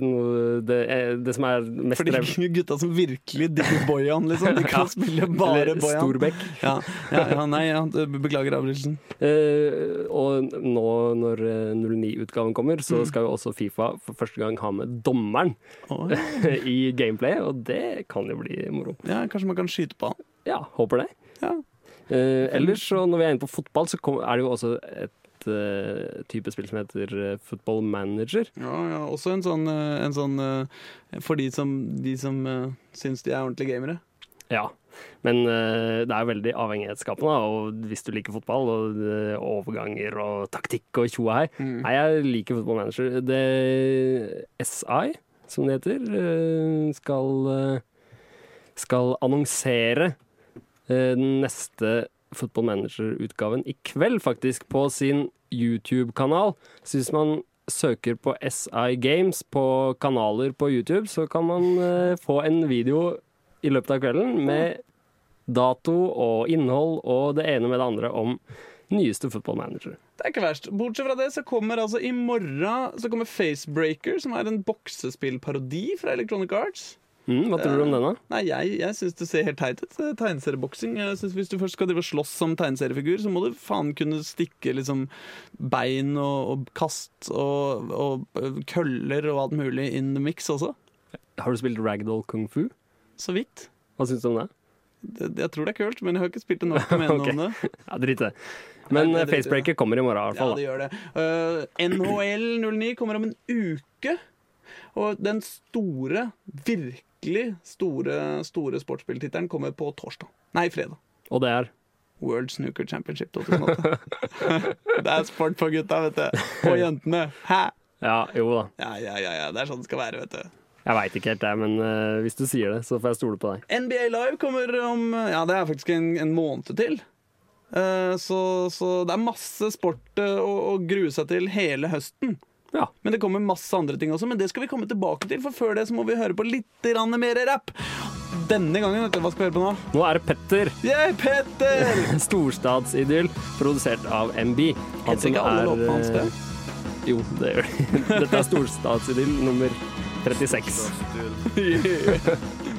[SPEAKER 2] det, eh, det som er mest
[SPEAKER 1] For de gutta som virkelig digger Bojan, liksom. De kan
[SPEAKER 2] Ja.
[SPEAKER 1] spille bare
[SPEAKER 2] Eller
[SPEAKER 1] Bojan.
[SPEAKER 2] Storbekk.
[SPEAKER 1] Ja, ja, ja, nei, ja, beklager avbrytelsen.
[SPEAKER 2] Eh, og nå når eh, 09-utgaven kommer,
[SPEAKER 1] Mm.
[SPEAKER 2] så skal jo også Fifa for første gang ha med dommeren
[SPEAKER 1] Å,
[SPEAKER 2] i gameplay, og det kan jo bli moro.
[SPEAKER 1] ja, kanskje man kan skyte på han.
[SPEAKER 2] Ja, håper det.
[SPEAKER 1] Ja.
[SPEAKER 2] Eh, ellers, så når vi er inne på fotball, så er det jo også et eh, type spill som heter eh, Football Manager.
[SPEAKER 1] Ja, ja, også en sånn, eh, en sånn eh, For de som, de som eh, syns de er ordentlige gamere.
[SPEAKER 2] Ja. Men eh, det er veldig avhengighetsskapende, og hvis du liker fotball, og eh, overganger og taktikk og tjoa her
[SPEAKER 1] Mm.
[SPEAKER 2] Nei, jeg liker Football Manager. Det SI, som det heter, eh, skal, skal annonsere den neste Football Manager-utgaven i kveld, faktisk, på sin YouTube-kanal. Så hvis man søker på SI Games på kanaler på YouTube, så kan man få en video i løpet av kvelden med dato og innhold og det ene med det andre om nyeste Football Manager.
[SPEAKER 1] Det er ikke verst. Bortsett fra det så kommer altså i morgen Så kommer Facebreaker, som er en boksespillparodi fra Electronic Arts.
[SPEAKER 2] Mm, hva tror du om den, da?
[SPEAKER 1] Nei, jeg, jeg syns det ser helt teit ut. eh, Tegneserieboksing. Jeg synes Hvis du først skal drive og slåss som tegneseriefigur, så må du faen kunne stikke liksom bein og, og kast og, og øh, køller og alt mulig in the mix også.
[SPEAKER 2] Har du spilt Ragdoll Kung Fu?
[SPEAKER 1] Så vidt.
[SPEAKER 2] Hva syns du om det?
[SPEAKER 1] Det, jeg tror det er kult, men jeg har ikke spilt det nok til å mene
[SPEAKER 2] Ok.
[SPEAKER 1] om det.
[SPEAKER 2] Ja, Drit det. Men
[SPEAKER 1] det
[SPEAKER 2] eh. Facebreaker kommer i morgen, i hvert fall.
[SPEAKER 1] Ja, det gjør det. Uh, NHL 09 kommer om en uke. Og den store, virkelig store, store sportsspilltittelen kommer på torsdag. Nei, fredag.
[SPEAKER 2] Og det er
[SPEAKER 1] World Snooker Championship 2008. det er sport for gutta, vet du. Og jentene. Hæ?
[SPEAKER 2] Ja, jo da.
[SPEAKER 1] Ja, ja, ja, ja. Det er sånn det skal være, vet du.
[SPEAKER 2] Jeg veit ikke helt, det, men uh, hvis du sier det, så får jeg stole på deg.
[SPEAKER 1] NBA Live kommer om Ja, det er faktisk en, en måned til. Uh, så, så det er masse sport uh, å, å grue seg til hele høsten.
[SPEAKER 2] Ja.
[SPEAKER 1] Men det kommer masse andre ting også, men det skal vi komme tilbake til. For før det så må vi høre på litt mer rapp. Denne gangen, vet du, hva skal vi høre på nå?
[SPEAKER 2] Nå er det Petter.
[SPEAKER 1] Yeah, Petter!
[SPEAKER 2] Storstadsidyll, produsert av MB. Han
[SPEAKER 1] som
[SPEAKER 2] eh, Jo, det gjør de. Dette er Storstadsidyll nummer 36.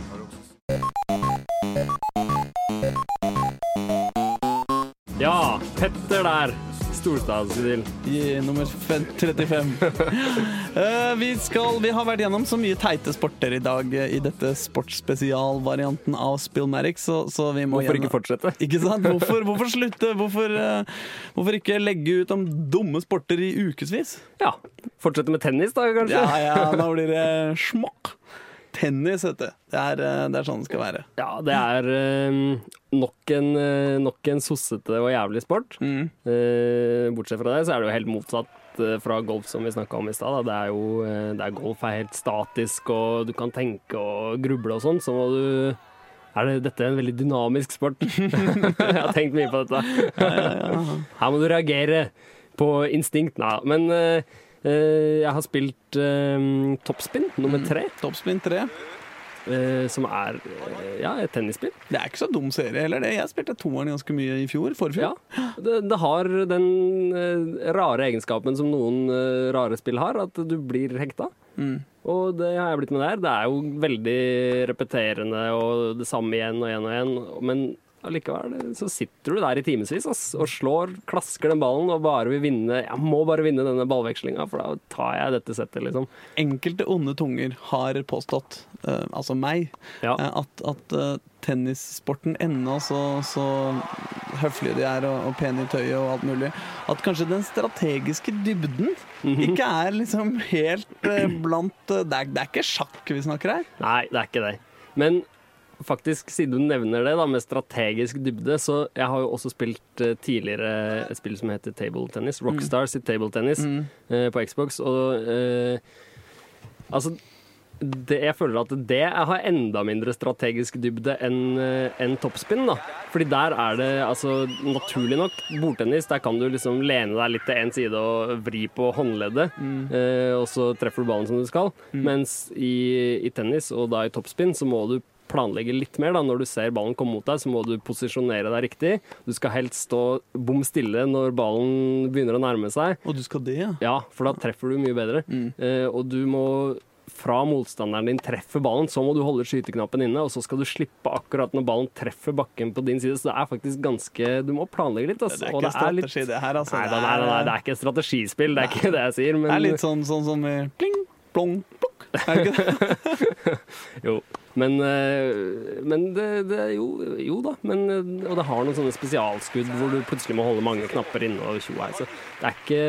[SPEAKER 2] Ja, Petter der. Storstadsidyll.
[SPEAKER 1] I nummer 35. uh, vi, skal, vi har vært gjennom så mye teite sporter i dag eh, i dette sportsspesialvarianten av Spillmatic, så, så vi må
[SPEAKER 2] Hvorfor
[SPEAKER 1] gjennom-
[SPEAKER 2] ikke fortsette?
[SPEAKER 1] Ikke sant? Hvorfor, hvorfor slutte? Hvorfor, uh, hvorfor ikke legge ut om dumme sporter i ukevis?
[SPEAKER 2] Ja. Fortsette med tennis, da, kanskje?
[SPEAKER 1] Ja, ja, da blir det smokk. Tennis, vet du. Det er, eh, det er sånn det skal være.
[SPEAKER 2] Ja, det er eh, nok en, eh, nok en sossete og jævlig sport.
[SPEAKER 1] Mm.
[SPEAKER 2] Eh, bortsett fra det, så er det jo helt motsatt fra golf, som vi snakka om i stad. Det er jo det er golf er helt statisk, og du kan tenke og gruble og sånn. Så må du er det, Dette er en veldig dynamisk sport. jeg har tenkt mye på dette. Her må du reagere på instinkt. Nei, men eh, jeg har spilt eh, toppspinn nummer tre,
[SPEAKER 1] Mm, Toppspinn
[SPEAKER 2] tre. Uh, som er uh, ja, et tennisspill.
[SPEAKER 1] Det er ikke så dum serie heller, det. Jeg spilte toeren ganske mye i fjor. Forfjor.
[SPEAKER 2] Ja, det, det har den uh, rare egenskapen som noen eh, rare spill har, at du blir hekta.
[SPEAKER 1] Mm.
[SPEAKER 2] Og det har jeg blitt med der. Det er jo veldig repeterende og det samme igjen og igjen og igjen. Men allikevel så sitter du der i timevis og slår, klasker den ballen og bare vil vinne. Jeg må bare vinne denne ballvekslinga, for da tar jeg dette settet, liksom.
[SPEAKER 1] Enkelte onde tunger har påstått, uh, altså meg,
[SPEAKER 2] Ja.
[SPEAKER 1] eh, at, at uh, tennissporten ennå så, så høflige de er og, og pene i tøyet og alt mulig, at kanskje den strategiske dybden
[SPEAKER 2] Mhm.
[SPEAKER 1] ikke er liksom helt uh, blant det, er, det er ikke sjakk vi snakker her.
[SPEAKER 2] Nei, det er ikke det. Men faktisk, siden du nevner det da, med strategisk dybde, så jeg har jo også spilt uh, tidligere et spill som heter table tennis. Rockstar sitt table tennis
[SPEAKER 1] Mm.
[SPEAKER 2] uh, på Xbox. Og uh, altså det, jeg føler at det har enda mindre strategisk dybde enn enn toppspinn. da. Fordi der er det altså naturlig nok bordtennis. Der kan du liksom lene deg litt til én side og vri på håndleddet, eh, og så treffer du ballen som du skal. Mens i, i tennis, og da i toppspinn, så må du planlegge litt mer. da. Når du ser ballen komme mot deg, så må du posisjonere deg riktig. Du skal helst stå bom stille når ballen begynner å nærme seg.
[SPEAKER 1] Og du skal det, ja?
[SPEAKER 2] Ja, for da treffer du mye bedre. Eh, og du må fra motstanderen din treffer ballen, så må du holde skyteknappen inne, og så skal du slippe akkurat når ballen treffer bakken på din side. Så det er faktisk ganske Du må planlegge litt. Altså.
[SPEAKER 1] Det er ikke
[SPEAKER 2] litt-
[SPEAKER 1] strategi, det her, altså.
[SPEAKER 2] Nei,
[SPEAKER 1] Det
[SPEAKER 2] nei, nei, nei, det er ikke strategispill, det er ikke det jeg sier. Men
[SPEAKER 1] Det er litt sånn, sånn som pling, plong, Er det ikke det?
[SPEAKER 2] Jo. Men, eh, men det, det jo, jo da. Men, eh, og det har noen sånne spesialskudd hvor du plutselig må holde mange knapper inne og. Så det er ikke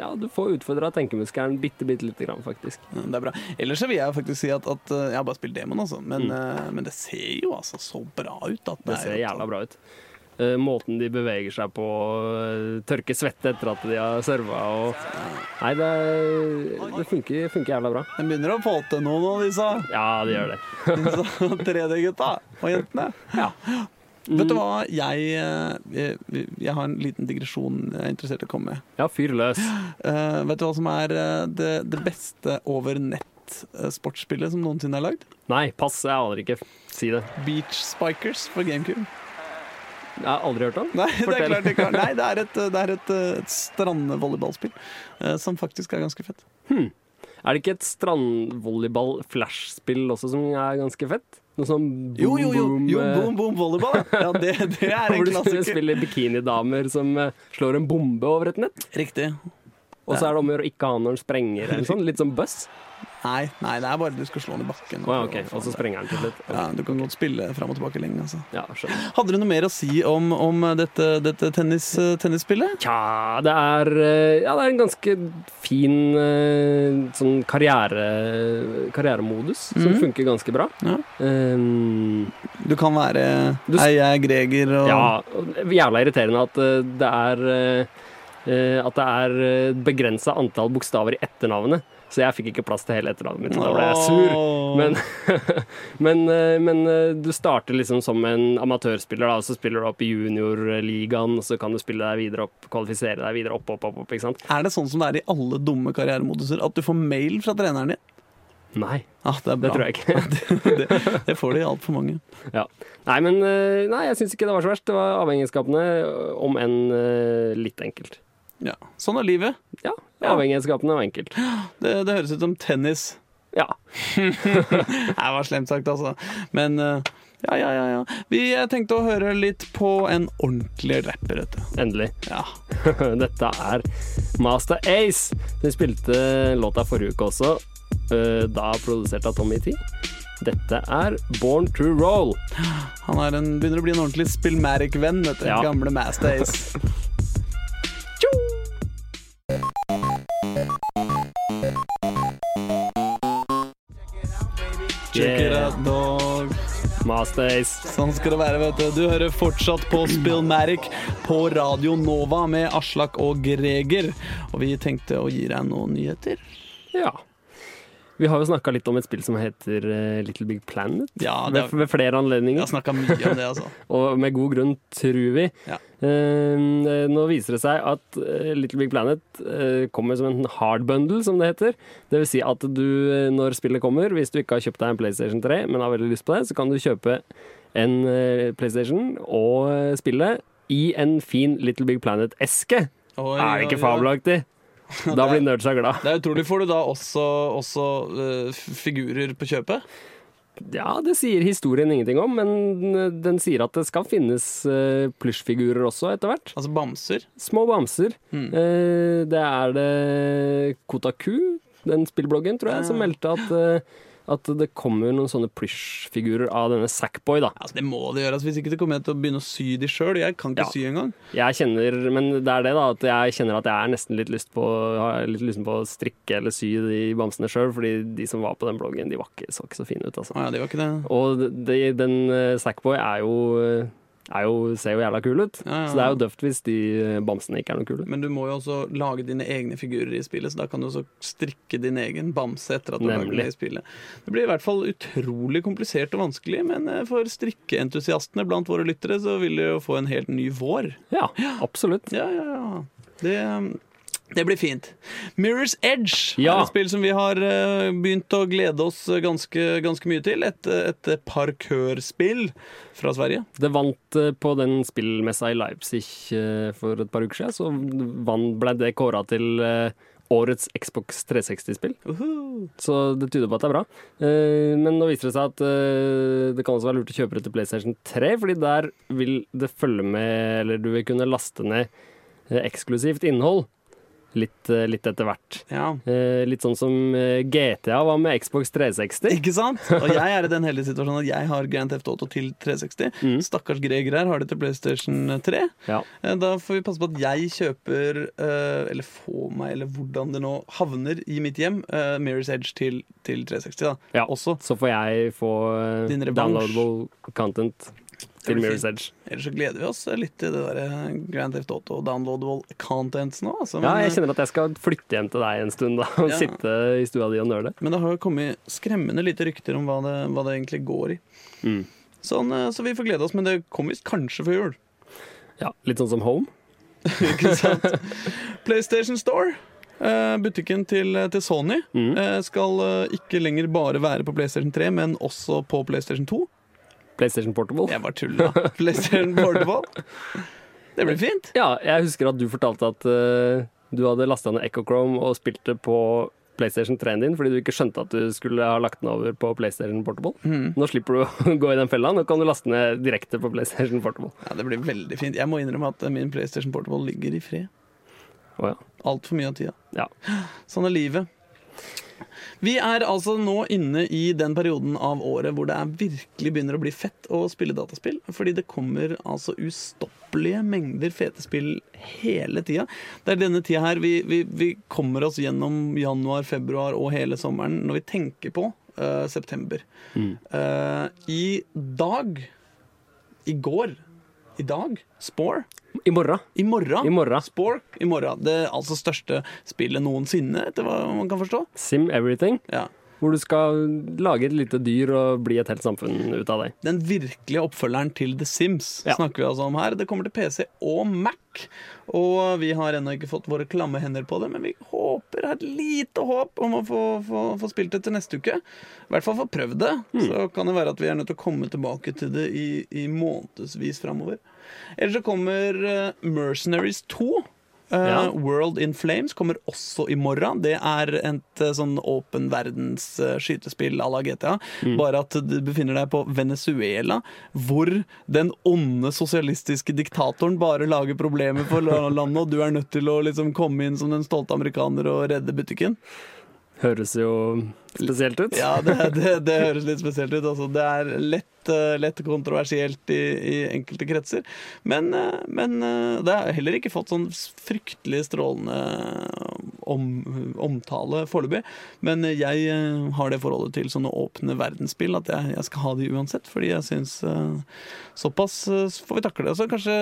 [SPEAKER 2] Ja, du får utfordra tenkemuskelen bitte, bitte lite grann, faktisk.
[SPEAKER 1] Ja, Det er bra. Ellers så vil jeg faktisk si at, at uh, jeg har bare spilt demon, altså. Men,
[SPEAKER 2] Mm.
[SPEAKER 1] men det ser jo altså så bra ut. At
[SPEAKER 2] Det ser jævla bra ut. Eh, måten de beveger seg på, eh, tørke svette etter at de har serva og Nei, det, det funker, funker jævla bra.
[SPEAKER 1] De begynner å få til noe nå, disse,
[SPEAKER 2] Ja, de gjør det.
[SPEAKER 1] disse 3D-gutta og jentene.
[SPEAKER 2] Ja.
[SPEAKER 1] Vet du hva, jeg, jeg, jeg har en liten digresjon jeg er interessert i å komme med.
[SPEAKER 2] Ja, fyr løs.
[SPEAKER 1] Uh, vet du hva som er det, det beste over nett-sportsspillet som noensinne er lagd?
[SPEAKER 2] Nei, pass, jeg aner ikke. Si det.
[SPEAKER 1] Beach Spikers for GameCube.
[SPEAKER 2] Jeg har aldri hørt om.
[SPEAKER 1] Nei, det er klart ikke. Nei, det er et, det er et, et strandvolleyballspill eh, som faktisk er ganske fett.
[SPEAKER 2] Er det ikke et strandvolleyball-flashspill også som er ganske fett? Noe sånn boom,
[SPEAKER 1] Jo, jo, jo,
[SPEAKER 2] boom,
[SPEAKER 1] jo
[SPEAKER 2] eh,
[SPEAKER 1] boom, boom, volleyball. Ja, det, det er
[SPEAKER 2] Hvor du spiller bikinidamer som eh, slår en bombe over et nett.
[SPEAKER 1] Riktig.
[SPEAKER 2] Og så er det om å gjøre å ikke ha når den sprenger. Eller sånn. Litt som buss.
[SPEAKER 1] Nei, nei, det er bare du skal slå den i bakken.
[SPEAKER 2] Å ja,
[SPEAKER 1] okay.
[SPEAKER 2] ok. Og så sprenger den til slutt.
[SPEAKER 1] Ja, Du kan godt spille fram og tilbake lenge. Altså.
[SPEAKER 2] Ja.
[SPEAKER 1] Hadde du noe mer å si om, om dette, dette tennis, uh, tennisspillet?
[SPEAKER 2] Tja, det er eh, Ja, det er en ganske fin eh, sånn karriere, karrieremodus som
[SPEAKER 1] Mhm.
[SPEAKER 2] funker ganske bra.
[SPEAKER 1] Ja.
[SPEAKER 2] Um,
[SPEAKER 1] Du kan være
[SPEAKER 2] Du-
[SPEAKER 1] Ei, jeg er Greger og
[SPEAKER 2] Ja, og jævla irriterende at eh, det er eh, eh, At det er begrensa antall bokstaver i etternavnet. Så jeg fikk ikke plass til hele etternavnet mitt, og da ble jeg sur. Men, men, eh, men eh, du starter liksom som en amatørspiller, da, og så spiller du opp i juniorligaen, og så kan du spille deg videre opp, kvalifisere deg videre opp, opp, opp, opp ikke sant?
[SPEAKER 1] Er det sånn som det er i alle dumme karrieremoduser, at du får mail fra treneren din?
[SPEAKER 2] Nei,
[SPEAKER 1] Ah, det er
[SPEAKER 2] det tror jeg ikke.
[SPEAKER 1] det, det får de altfor mange.
[SPEAKER 2] Ja. Nei, men eh, nei, jeg syns ikke det var så verst. Det var avhengighetsskapende, om enn eh, litt enkelt.
[SPEAKER 1] Ja. Sånn er livet.
[SPEAKER 2] Ja, avhengighetsskapene var enkelt.
[SPEAKER 1] Det, det høres ut som tennis.
[SPEAKER 2] Ja.
[SPEAKER 1] Det var slemt sagt, altså. Men eh, ja, ja, ja. ja. Vi tenkte å høre litt på en ordentlig rapper, vet du.
[SPEAKER 2] Endelig.
[SPEAKER 1] Ja.
[SPEAKER 2] Dette er Master Ace. De spilte låta forrige uke også, eh, da produsert av Tommy T. Dette er Born to Roll.
[SPEAKER 1] Han en, begynner å bli en ordentlig Spillmatic-venn, vet du.
[SPEAKER 2] Ja.
[SPEAKER 1] Gamle Master Ace. Check it out, dog.
[SPEAKER 2] Masters.
[SPEAKER 1] Sånn skal det være, vet du. Du hører fortsatt på Spillmatic på Radio Nova med Aslak og Greger. Og vi tenkte å gi deg noen nyheter.
[SPEAKER 2] Ja. Vi har jo snakka litt om et spill som heter eh, Little Big Planet.
[SPEAKER 1] Ja, det
[SPEAKER 2] ved, ved flere anledninger.
[SPEAKER 1] har snakka mye om det, altså.
[SPEAKER 2] Og med god grunn, tror vi.
[SPEAKER 1] Ja.
[SPEAKER 2] Eh, nå viser det seg at eh, Little Big Planet eh, kommer som en hard bundle, som det heter. Det vil si at du, når spillet kommer, hvis du ikke har kjøpt deg en PlayStation 3, men har veldig lyst på det, så kan du kjøpe en PlayStation og spille i en fin Little Big Planet-eske. Er det ikke fabelaktig? Da blir nerdsa glad.
[SPEAKER 1] Det er utrolig. Får du da også, også uh, figurer på kjøpet?
[SPEAKER 2] Ja, det sier historien ingenting om, men eh, den sier at det skal finnes uh, plysjfigurer også etter hvert.
[SPEAKER 1] Altså bamser?
[SPEAKER 2] Små bamser.
[SPEAKER 1] Mm.
[SPEAKER 2] Eh, det er det Kotaku, den spillbloggen, tror jeg, som meldte at, eh, at det kommer noen sånne plysjfigurer av denne Sackboy, da.
[SPEAKER 1] Altså, det må det gjøres, hvis ikke så kommer jeg til å begynne å sy de sjøl. Jeg kan ikke
[SPEAKER 2] Ja.
[SPEAKER 1] sy engang.
[SPEAKER 2] Jeg kjenner, men det er det, da, at jeg kjenner at jeg er nesten litt lyst på, har litt lyst på å strikke eller sy de bamsene sjøl, fordi de som var på den bloggen, de var ikke, så ikke så fine ut, altså.
[SPEAKER 1] Ah, ja, de var ikke det.
[SPEAKER 2] Og de, den uh, Sackboy er jo eh, jo, ser jo jævla kul ut.
[SPEAKER 1] Ja, ja,
[SPEAKER 2] Så det er jo døft hvis de eh, bamsene ikke er noe kule.
[SPEAKER 1] Men du må jo også lage dine egne figurer i spillet, så da kan du også strikke din egen bamse etter at du har
[SPEAKER 2] Nemlig.
[SPEAKER 1] den i spillet. Det blir i hvert fall utrolig komplisert og vanskelig, men eh, for strikkeentusiastene blant våre lyttere så vil de jo få en helt ny vår.
[SPEAKER 2] Ja, absolutt.
[SPEAKER 1] Ja, ja, ja. Det, det blir fint. Mirror's Edge
[SPEAKER 2] Ja.
[SPEAKER 1] er et spill som vi har eh, begynt å glede oss ganske, ganske mye til. Et, et parkørspill fra Sverige.
[SPEAKER 2] Det vant eh, på den spillmessa i Leipzig eh, for et par uker siden. Så ble det kåra til eh, årets Xbox 360-spill.
[SPEAKER 1] Uhu.
[SPEAKER 2] Så det tyder på at det er bra. Eh, Men nå viser det seg at eh, det kan også være lurt å kjøpe det til PlayStation 3, fordi der vil det følge med Eller du vil kunne laste ned eh, eksklusivt innhold litt, eh, litt etter hvert.
[SPEAKER 1] Ja.
[SPEAKER 2] Eh, Litt sånn som eh, GTA var med Xbox 360.
[SPEAKER 1] Ikke sant? Og jeg er i den heldige situasjonen at jeg har Grand Theft Auto til 360.
[SPEAKER 2] Mm.
[SPEAKER 1] Stakkars Greger her har det til PlayStation 3.
[SPEAKER 2] Ja.
[SPEAKER 1] Da får vi passe på at jeg kjøper, eh, eller får meg, eller hvordan det nå havner i mitt hjem, eh, Mirror's Edge til, til 360. da.
[SPEAKER 2] Ja.
[SPEAKER 1] Også.
[SPEAKER 2] Så får jeg få downloadable content til Mirror's. Edge.
[SPEAKER 1] Ellers så gleder vi oss litt til det der eh, Grand Theft Auto downloadable contents nå. Altså.
[SPEAKER 2] Ja, jeg kjenner at jeg skal flytte hjem til deg en stund da, og
[SPEAKER 1] Ja.
[SPEAKER 2] sitte i stua di og nøle.
[SPEAKER 1] men det har jo kommet skremmende lite rykter om hva det, hva det egentlig går i.
[SPEAKER 2] Mm.
[SPEAKER 1] Sånn, eh, så vi får glede oss, men det kommer visst kanskje før jul.
[SPEAKER 2] Ja, litt sånn som Home.
[SPEAKER 1] Ikke sant? PlayStation Store. eh, Butikken til, til Sony
[SPEAKER 2] Mm.
[SPEAKER 1] eh, skal eh, ikke lenger bare være på PlayStation 3, men også på PlayStation 2.
[SPEAKER 2] PlayStation Portable.
[SPEAKER 1] Jeg bare tulla. PlayStation Portable. Det blir fint.
[SPEAKER 2] Ja, jeg husker at du fortalte at uh, du hadde lasta ned Echo Chrome og spilte på PlayStation 3-en din fordi du ikke skjønte at du skulle ha lagt den over på PlayStation Portable.
[SPEAKER 1] Mm.
[SPEAKER 2] Nå slipper du å gå i den fella. Nå kan du laste ned direkte på PlayStation Portable.
[SPEAKER 1] Ja, Det blir veldig fint. Jeg må innrømme at min PlayStation Portable ligger i fred.
[SPEAKER 2] Oh, ja.
[SPEAKER 1] Altfor mye av tida.
[SPEAKER 2] Ja.
[SPEAKER 1] Sånn er livet. Vi er altså nå inne i den perioden av året hvor det er virkelig begynner å bli fett å spille dataspill. Fordi det kommer altså ustoppelige mengder fete spill hele tida. Det er denne tida her vi, vi, vi kommer oss gjennom januar, februar og hele sommeren når vi tenker på uh, september.
[SPEAKER 2] Mm.
[SPEAKER 1] Uh, I dag I går I dag Spore.
[SPEAKER 2] I morgen.
[SPEAKER 1] I morgen.
[SPEAKER 2] I morgen.
[SPEAKER 1] Spore i morgen. Det altså største spillet noensinne, etter hva man kan forstå.
[SPEAKER 2] Sim Everything.
[SPEAKER 1] Ja.
[SPEAKER 2] Hvor du skal lage et lite dyr og bli et helt samfunn ut av deg.
[SPEAKER 1] Den virkelige oppfølgeren til The Sims
[SPEAKER 2] Ja.
[SPEAKER 1] snakker vi altså om her. Det kommer til PC og Mac. Og vi har ennå ikke fått våre klamme hender på det, men vi håper, har et lite håp om å få, få, få spilt det til neste uke. I hvert fall få prøvd det. Så kan det være at vi er nødt til å komme tilbake til det i, i månedsvis framover. Ellers så kommer eh, Mercenaries 2. Eh,
[SPEAKER 2] Ja.
[SPEAKER 1] World in Flames kommer også i morgen. Det er et eh, sånn åpen verdens eh, skytespill à la GTA. Bare at du befinner deg på Venezuela, hvor den onde sosialistiske diktatoren bare lager problemer for landet, og du er nødt til å liksom komme inn som den stolte amerikaner og redde butikken.
[SPEAKER 2] Høres jo spesielt ut.
[SPEAKER 1] Ja, det, det, det høres litt spesielt ut. Altså. Det er lett, eh, lett kontroversielt i, i enkelte kretser. Men, eh, men eh, det har heller ikke fått sånn fryktelig strålende om, omtale foreløpig. Men jeg eh, har det forholdet til sånne åpne verdensspill at jeg, jeg skal ha de uansett. Fordi jeg syns eh, såpass eh, får vi takle det. Så kanskje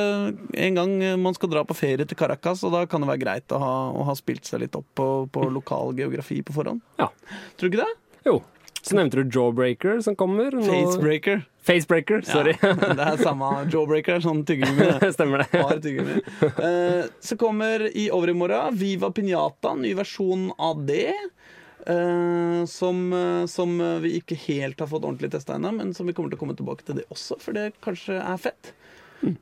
[SPEAKER 1] en gang man skal dra på ferie til Caracas, og da kan det være greit å ha, å ha spilt seg litt opp på, på lokal geografi på forhånd.
[SPEAKER 2] Ja.
[SPEAKER 1] Tror du ikke det?
[SPEAKER 2] Jo. Så nevnte du Jawbreaker som kommer. Nå-
[SPEAKER 1] Facebreaker.
[SPEAKER 2] Facebreaker, sorry.
[SPEAKER 1] Ja, det er samme Jawbreaker, sånn tyggegummi.
[SPEAKER 2] Stemmer det.
[SPEAKER 1] Tyggegummi. Uh, så kommer i overmorgen Viva Piñata, ny versjon av det. Uh, som, uh, som vi ikke helt har fått ordentlig testa ennå, men som vi kommer til å komme tilbake til det også, for det kanskje er fett.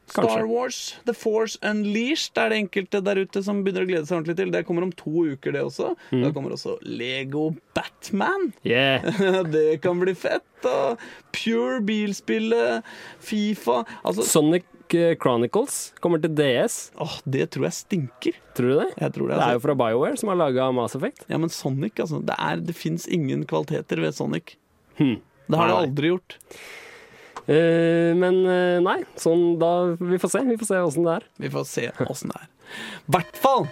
[SPEAKER 1] Star. Wars, The Force Unleashed er det enkelte der ute som begynner å glede seg ordentlig til. Det kommer om to uker, det også. Da kommer også Lego Batman.
[SPEAKER 2] Yeah.
[SPEAKER 1] det kan bli fett. Og Pure bilspillet, Fifa Altså,
[SPEAKER 2] Sonic eh, Chronicles kommer til DS.
[SPEAKER 1] åh, det tror jeg stinker.
[SPEAKER 2] Tror du det?
[SPEAKER 1] Jeg tror det,
[SPEAKER 2] Det er
[SPEAKER 1] altså.
[SPEAKER 2] jo fra BioWare, som har laga Mass Effect.
[SPEAKER 1] Ja, men Sonic, altså. Det, er- det fins ingen kvaliteter ved Sonic.
[SPEAKER 2] Hmm.
[SPEAKER 1] Det har det aldri gjort.
[SPEAKER 2] Eh, men eh, nei, sånn da Vi får se. Vi får se åssen det er.
[SPEAKER 1] Vi får se åssen det er. Hvert fall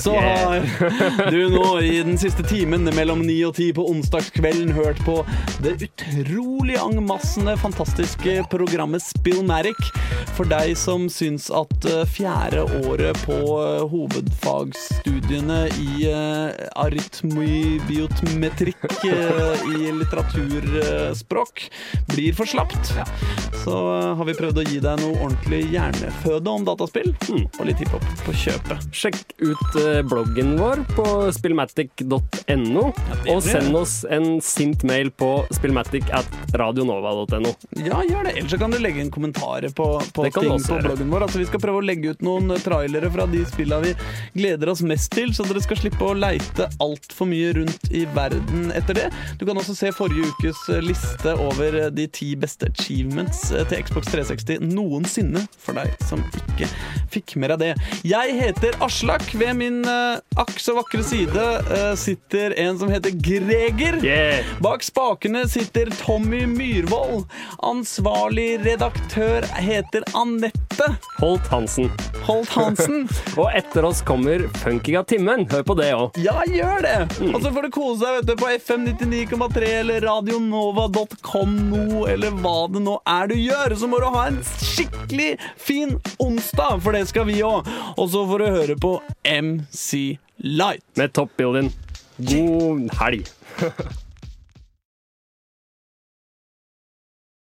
[SPEAKER 1] så har du nå i den siste timen mellom ni og ti på onsdagskvelden hørt på det utrolig angmassende, fantastiske programmet Spillmatic. For deg som syns at eh, fjerde året på eh, hovedfagsstudiene i eh, arytmibiometrikk i litteraturspråk blir for slapt, så har vi prøvd å gi deg noe ordentlig hjerneføde om dataspill, og litt hiphop på kjøpet.
[SPEAKER 2] Sjekk ut bloggen vår på spillmatic.no, og send oss en sint mail på spillmatic at radionova.no.
[SPEAKER 1] Ja, gjør det. Ellers så kan du legge inn kommentarer på, på ting på bloggen vår. Altså, vi skal prøve å legge ut noen trailere fra de spillene vi gleder oss mest til, så dere skal slippe å leite altfor mye rundt i verden etter det. Du kan også se forrige ukes eh, liste over eh, de ti beste achievements eh, til Xbox 360 noensinne, for deg som ikke fikk med deg det. Jeg heter Aslak. Ved min eh, akk så vakre side uh, sitter en som heter Greger.
[SPEAKER 2] Yeah!
[SPEAKER 1] Bak spakene sitter Tommy Myhrvold. Ansvarlig redaktør heter Anette
[SPEAKER 2] Holt Hansen.
[SPEAKER 1] Holt Hansen.
[SPEAKER 2] Og etter oss kommer Funkinga Timmen. Hør på det òg.
[SPEAKER 1] Ja, gjør det! Og så får du kose deg vet du, på FM 99,3 eller radionova.com nå, eller hva det nå er du gjør. Så må du ha en skikkelig fin onsdag, for det skal vi òg. Og så får du høre på MC Light.
[SPEAKER 2] Med toppbilden. Building. God helg.